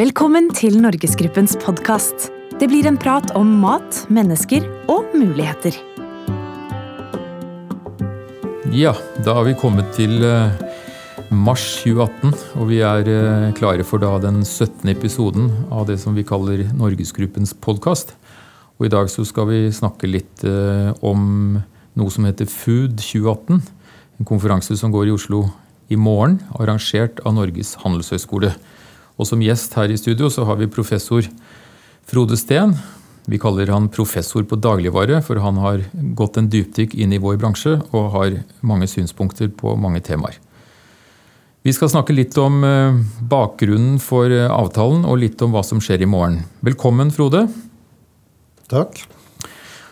Velkommen til Norgesgruppens podkast. Det blir en prat om mat, mennesker og muligheter. Ja, da har vi kommet til eh, mars 2018, og vi er eh, klare for da den 17. episoden av det som vi kaller Norgesgruppens podkast. Og i dag så skal vi snakke litt eh, om noe som heter Food 2018. En konferanse som går i Oslo i morgen, arrangert av Norges handelshøyskole. Og som gjest her i studio så har vi professor Frode Steen. Vi kaller han professor på dagligvare, for han har gått en dypdykk inn i vår bransje og har mange synspunkter på mange temaer. Vi skal snakke litt om eh, bakgrunnen for eh, avtalen og litt om hva som skjer i morgen. Velkommen, Frode. Takk.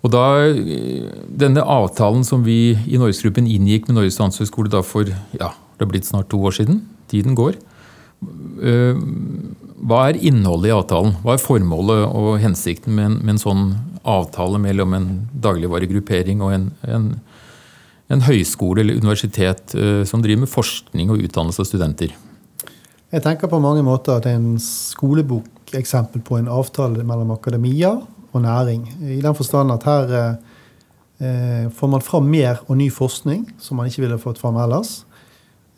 Og da, eh, Denne avtalen som vi i Norgesgruppen inngikk med Norges handelshøyskole for ja, det har blitt snart to år siden. Tiden går. Eh, hva er innholdet i avtalen? Hva er formålet og hensikten med en, med en sånn avtale mellom en dagligvaregruppering og en, en, en høyskole eller universitet eh, som driver med forskning og utdannelse av studenter? Jeg tenker på mange måter at det er en skolebokeksempel på en avtale mellom akademia og næring. I den forstand at her eh, får man fram mer og ny forskning som man ikke ville fått fram ellers.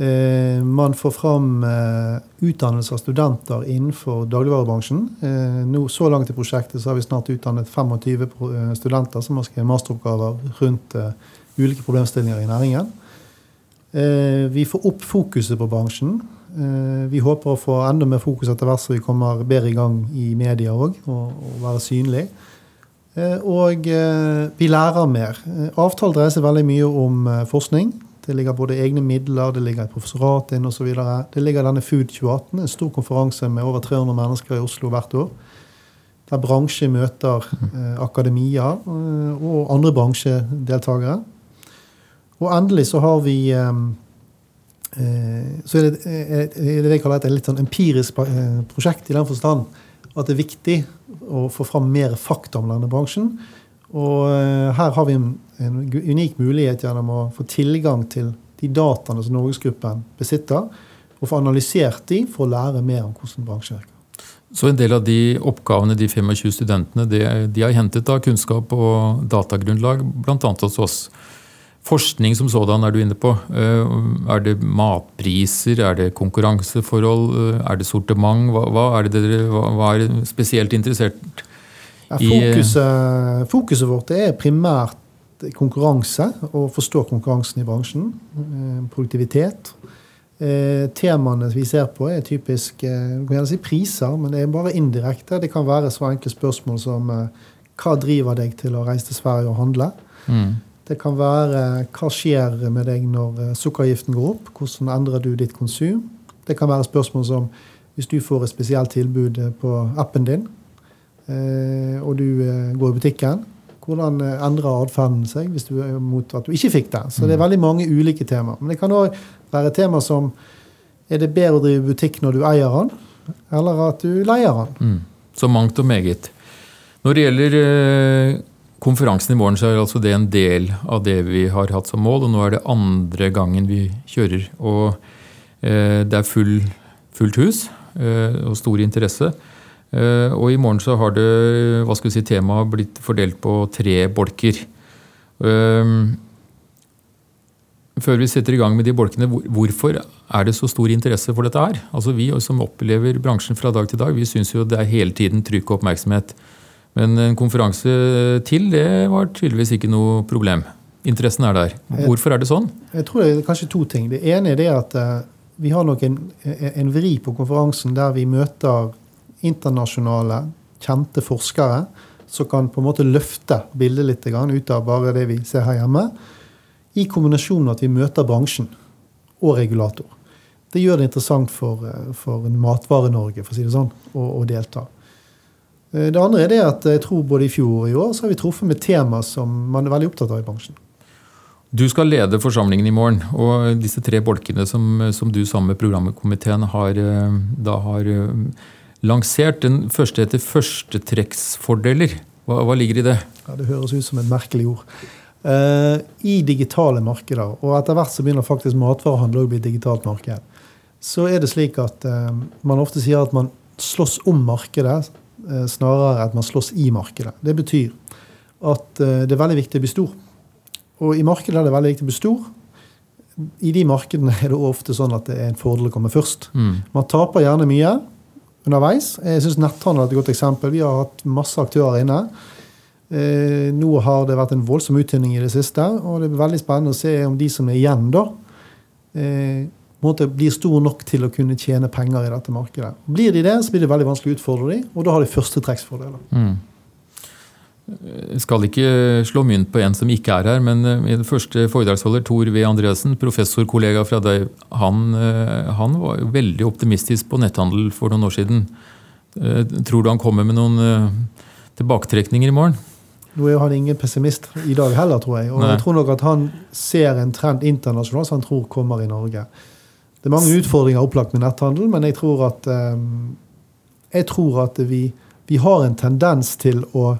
Eh, man får fram eh, utdannelse av studenter innenfor dagligvarebransjen. Eh, nå, så langt i prosjektet så har vi snart utdannet 25 studenter som har skrevet masteroppgaver rundt ulike problemstillinger i næringen. Vi får opp fokuset på bransjen. Vi håper å få enda mer fokus etter hvert så vi kommer bedre i gang i media òg, og, og være synlig. Og vi lærer mer. Avtalen dreier seg veldig mye om forskning. Det ligger både egne midler, det ligger et professorat inn osv. Det ligger denne Food 2018, en stor konferanse med over 300 mennesker i Oslo hvert år. Der bransje møter eh, akademia eh, og andre bransjedeltakere. Og endelig så har vi eh, eh Så er det, er det jeg kaller et litt sånn empirisk eh, prosjekt i den forstand at det er viktig å få fram mer fakta om denne bransjen. Og eh, her har vi en, unik mulighet gjennom å få tilgang til de dataene som Norgesgruppen besitter, og få analysert de for å lære mer om hvordan bransjen virker. Så en del av de oppgavene de 25 studentene de, de har hentet av kunnskap og datagrunnlag, bl.a. hos oss. Forskning som sådan er du inne på. Eh, er det matpriser, er det konkurranseforhold, eh, er det sortiment? Hva, hva er det dere hva, hva er spesielt interessert ja, fokuset, fokuset, vårt er primært konkurranse, og forstå konkurransen i bransjen. Eh, produktivitet. Eh, temaene vi ser på, er typisk eh, kan si priser, men det er bare indirekte. Det kan være så enkle spørsmål som hva driver deg til å reise til Sverige og handle? Mm. Det kan være hva skjer med deg når sukkeravgiften går opp? Hvordan endrer du ditt konsum? Det kan være spørsmål som hvis du får et spesielt tilbud på appen din, Eh, og du eh, går i butikken, hvordan eh, endrer atferden seg hvis du er mot at du ikke fikk det? Så det er mm. veldig mange ulike temaer. Men det kan òg være tema som er det bedre å drive butikk når du eier den, eller at du leier den? Mm. Så mangt og meget. Når det gjelder eh, konferansen i morgen, så er altså det en del av det vi har hatt som mål. Og nå er det andre gangen vi kjører. Og eh, det er full, fullt hus eh, og stor interesse. Eh, og i morgen så har det hva skal vi si, temaet blitt fordelt på tre bolker. Eh, før vi setter i gang med de bolkene, hvorfor er det så stor interesse for dette her? Altså Vi som opplever bransjen fra dag til dag, vi syns jo det er hele tiden trykk og oppmerksomhet. Men en konferanse til, det var tydeligvis ikke noe problem. Interessen er der. Hvorfor er det sånn? Jeg tror det er kanskje to ting. Det ene er det at eh, vi har nok en, en vri på konferansen der vi møter internasjonale, kjente forskere som kan på en måte løfte bildet litt ut av bare det vi ser her hjemme, i kombinasjon med at vi møter bransjen og regulator. Det gjør det interessant for, eh, for Matvare-Norge for å si det sånn, å, å, delta. Eh, det andre er det at jeg tror både i fjor og i år så har vi truffet med tema som man er veldig opptatt av i bransjen. Du skal lede forsamlingen i morgen. og Disse tre bolkene som, som du sammen med programkomiteen har, eh, da har lansert. Den første heter førstetrekksfordeler. Hva, hva ligger i det? Ja, Det høres ut som et merkelig ord. Uh, I digitale markeder, og etter hvert så begynner faktisk matvarehandel å bli et digitalt marked, så er det slik at uh, man ofte sier at man slåss om markedet uh, snarere at man slåss i markedet. Det betyr at det er veldig viktig å bli stor. Og i markedet er det veldig viktig å bli stor. I de markedene er det ofte sånn at det er en fordel å komme først. Mm. Man taper gjerne mye underveis. Jeg syns netthandel er et godt eksempel. Vi har hatt masse aktører inne. Eh, nå har det vært en voldsom uttynning i det siste, og det er veldig spennende å se om de som er igjen, da, eh, måte blir store nok til å kunne tjene penger i dette markedet. Blir de det, så blir det veldig vanskelig å utfordre dem, og da har de førstetrekksfordeler. Mm. Skal ikke slå mynt på en som ikke er her, men eh, min første foredragsholder, Tor V. Andreassen, professorkollega fra deg, han, eh, han var veldig optimistisk på netthandel for noen år siden. Eh, Tror du han kommer med noen tilbaketrekninger i morgen? Nå er jo han ingen pessimist i dag heller, tror jeg. Og Nei. jeg tror nok at han ser en trend internasjonalt som han tror kommer i Norge. Det er mange utfordringer opplagt med netthandel, men jeg tror at, jeg tror at vi, vi har en tendens til å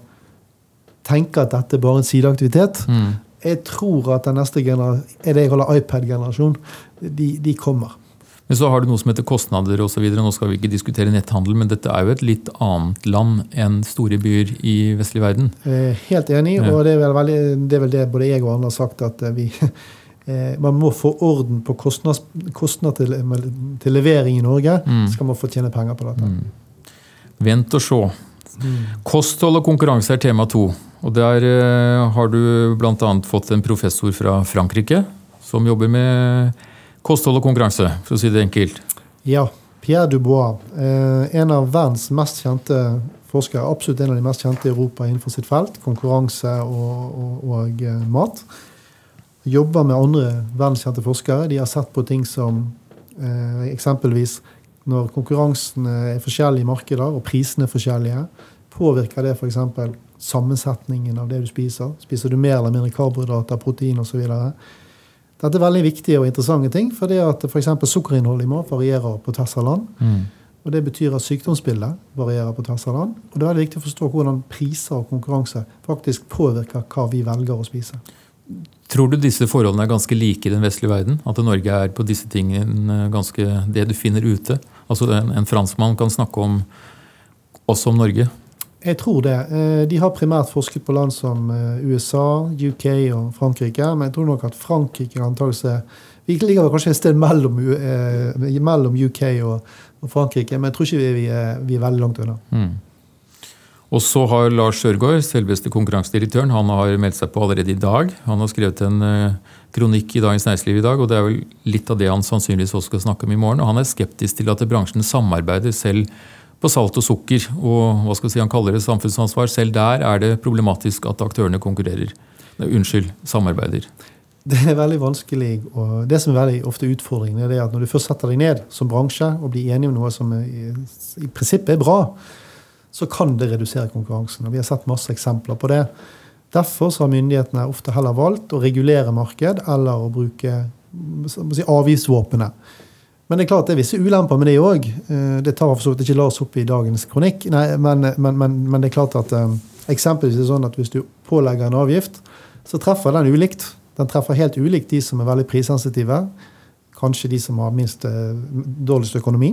tenke at dette er bare en sideaktivitet. Mm. Jeg tror at den neste er det jeg kaller iPad-generasjon, de, de kommer. Men så har du noe som heter kostnader osv. Nå skal vi ikke diskutere netthandel, men dette er jo et litt annet land enn store byer i vestlig verden. Helt enig, Ja. og det er, vel veldig, det er vel det både jeg og andre har sagt, at eh, vi, eh, man må få orden på kostnader kostnad til, til levering i Norge. Mm. Skal man få tjene penger på dette. Vent og se. Mm. Kosthold og konkurranse er tema to. Og der eh, har du bl.a. fått en professor fra Frankrike som jobber med kosthold og konkurranse, for å si det enkelt. Ja, Pierre Dubois, eh, en av verdens mest kjente forskere, absolutt en av de mest kjente i Europa innenfor sitt felt, konkurranse og, og, og eh, mat. Jobber med andre verdenskjente forskere. De har sett på ting som eksempelvis når konkurransen er forskjellig i markeder og prisene er forskjellige, påvirker det f.eks. sammensetningen av det du spiser. Spiser du mer eller mindre karbohydrater, protein osv.? Dette er veldig viktige og interessante ting, for det at f.eks. sukkerinnholdet i mat varierer på tvers av land. Mm. Og Det betyr at sykdomsbildet varierer på tvers av land. Og det er veldig viktig å forstå hvordan priser og konkurranse faktisk påvirker hva vi velger å spise. Tror du disse forholdene er ganske like i den vestlige verden? At Norge er på disse tingene ganske det du finner ute? Altså En, en franskmann kan snakke om oss om Norge. Jeg tror det. Eh, De har primært forsket på land som eh, USA, UK og Frankrike. Men jeg tror nok at Frankrike antakelig Vi ligger kanskje et sted mellom, eh, mellom UK og, Frankrike, men jeg tror ikke vi er, vi er veldig langt unna. Mm. Og så har Lars Sørgaard, selveste konkurransedirektøren, han har meldt seg på allerede i dag. Han har skrevet en kronikk i Dagens Næringsliv i dag, og det er vel litt av det han sannsynligvis også skal snakke om i morgen. Og han er skeptisk til at bransjen samarbeider selv på salt og sukker, og hva skal si, han kaller det samfunnsansvar. Selv der er det problematisk at aktørene konkurrerer. Nei, Unnskyld, samarbeider. Det er veldig vanskelig, og det som er veldig ofte utfordringen, er det at når du først setter deg ned som bransje og blir enig om noe som i, i prinsippet er bra, så kan det redusere konkurransen. og Vi har sett masse eksempler på det. Derfor har myndighetene ofte heller valgt å regulere marked eller å bruke si, avgiftsvåpenet. Men det er klart det er visse ulemper med det òg. Det tar for så vidt ikke Lars opp i dagens kronikk. Nei, men, men, men, men det er klart at eh, eksempelvis er det sånn at hvis du pålegger en avgift, så treffer den ulikt. Den treffer helt ulikt de som er veldig prissensitive. Kanskje de som har minst eh, dårligst økonomi.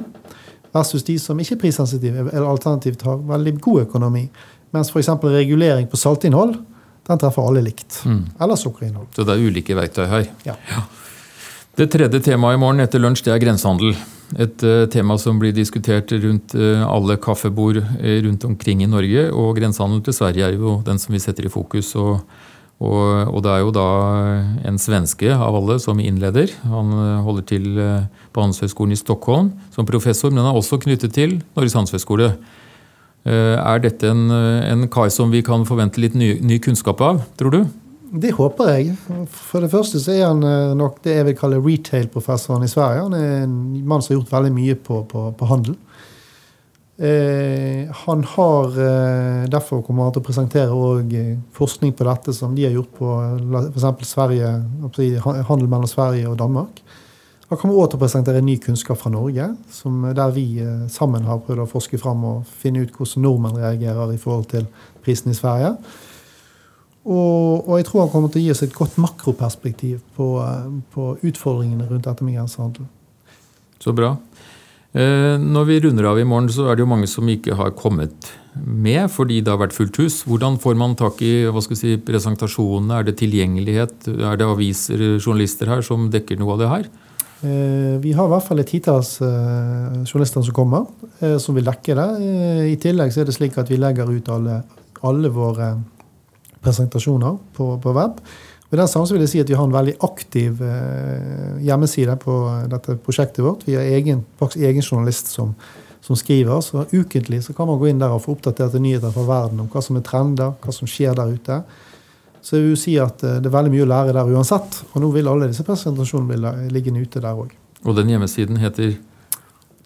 Versus de som ikke er prissensitive, eller alternativt har veldig god økonomi. Mens f.eks. regulering på saltinnhold, den treffer alle likt. Mm. Eller sukkerinnhold. Så det er ulike verktøy her. Ja. Det tredje temaet i morgen etter lunsj det er grensehandel. Et eh, tema som blir diskutert rundt eh, alle kaffebord eh, rundt omkring i Norge. Og grensehandelen til Sverige er jo den som vi setter i fokus. Og, og, og det er jo da en svenske av alle som innleder. Han holder til på Handelshøyskolen i Stockholm som professor, men han er også knyttet til Norges handelshøyskole. Er dette en, en kar som vi kan forvente litt ny, ny kunnskap av, tror du? Det håper jeg. For det første så er han eh, nok det jeg vil kalle retail-professoren i Sverige. Han er en mann som har gjort veldig mye på, på, på handel. Eh, han har eh, derfor kommer han til å presentere eh, forskning på dette som de har gjort på f.eks. Sverige, handel mellom Sverige og Danmark. Han kommer også til å presentere ny kunnskap fra Norge, som, der vi eh, sammen har prøvd å forske fram og finne ut hvordan nordmenn reagerer i forhold til prisen i Sverige. Og, og jeg tror han kommer til å gi oss et godt makroperspektiv på, eh, på utfordringene rundt dette med grensehandel. Så bra. Eh, når vi runder av i morgen, så er det jo mange som ikke har kommet med fordi det har vært fullt hus. Hvordan får man tak i hva skal vi si, presentasjonene? Er det tilgjengelighet? Er det aviser, journalister her som dekker noe av det her? Eh, vi har i hvert fall et titalls journalister som kommer, som vil dekke det. I tillegg så er det slik at vi legger ut alle, alle våre presentasjoner på, på web. Og I den sammenheng vil jeg si at vi har en veldig aktiv eh, hjemmeside på dette prosjektet vårt. Vi har egen, faktisk egen journalist som, som, skriver. Så ukentlig så kan man gå inn der og få oppdaterte nyheter fra verden om hva som er trender, hva som skjer der ute. Så jeg vil si at eh, det er veldig mye å lære der uansett. Og nå vil alle disse presentasjonene ligge ute der òg. Og den hjemmesiden heter?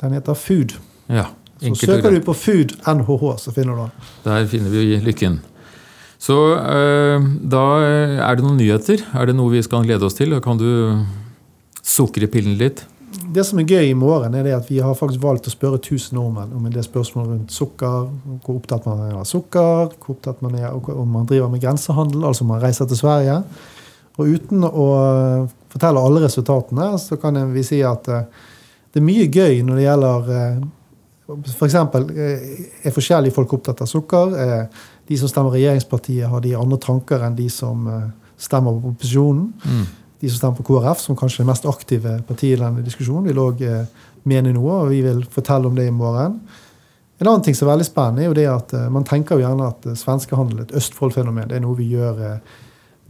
Den heter Food. Ja, så søker du på Food NHH, så finner du den. Der finner vi lykken. Så øh, da er det noen nyheter. Er det noe vi skal glede oss til? Kan du sukre pillen litt? Det som er gøy i morgen, er at vi har faktisk valgt å spørre 1000 nordmenn om det spørsmålet rundt sukker. Hvor opptatt man er av sukker, hvor opptatt man er om man driver med grensehandel, altså om man reiser til Sverige. Og uten å fortelle alle resultatene, så kan vi si at eh, det er mye gøy når det gjelder F.eks. For er forskjellige folk opptatt av sukker? De som stemmer regjeringspartiet, har de andre tanker enn de som eh, stemmer på opposisjonen. Mm. De som stemmer på KrF, som kanskje er det mest aktive partiet i denne diskusjonen, vil òg eh, mene noe, og vi vil fortelle om det i morgen. En annen ting som er veldig spennende, er jo det at uh, man tenker jo gjerne at svenskehandel et Østfold-fenomen. Det er noe vi gjør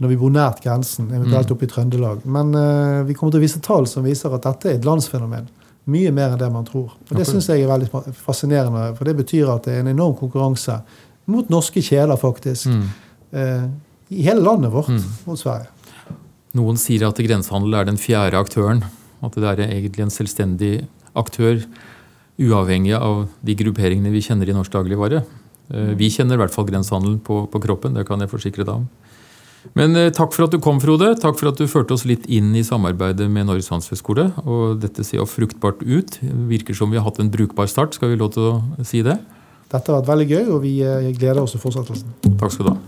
når vi bor nært grensen, eventuelt mm. oppe i Trøndelag. Men uh, vi kommer til å vise tall som viser at dette er et landsfenomen. Mye mer enn det man tror. Og Det syns jeg er veldig fascinerende, for det betyr at det er en enorm konkurranse mot norske kjeler, faktisk. Mm. Eh, I hele landet vårt mm. mot Sverige. Noen sier at grensehandel er den fjerde aktøren. At det er egentlig en selvstendig aktør, uavhengig av de grupperingene vi kjenner i norsk dagligvare. Eh, vi kjenner i hvert fall grensehandelen på, på, kroppen, det kan jeg forsikre deg om. Men eh, takk for at du kom, Frode. Takk for at du førte oss litt inn i samarbeidet med Norges handelshøyskole. Og dette ser jo fruktbart ut. Virker som vi har hatt en brukbar start. Skal vi lov til å si det? Dette har vært veldig gøy, og vi eh, gleder oss til fortsettelsen. Takk skal du ha.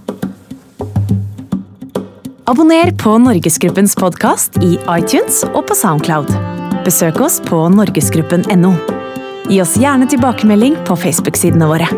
Abonner på Norgesgruppens podkast i iTunes og på Soundcloud. Besøk oss på norgesgruppen.no. Gi oss gjerne tilbakemelding på Facebook-sidene våre.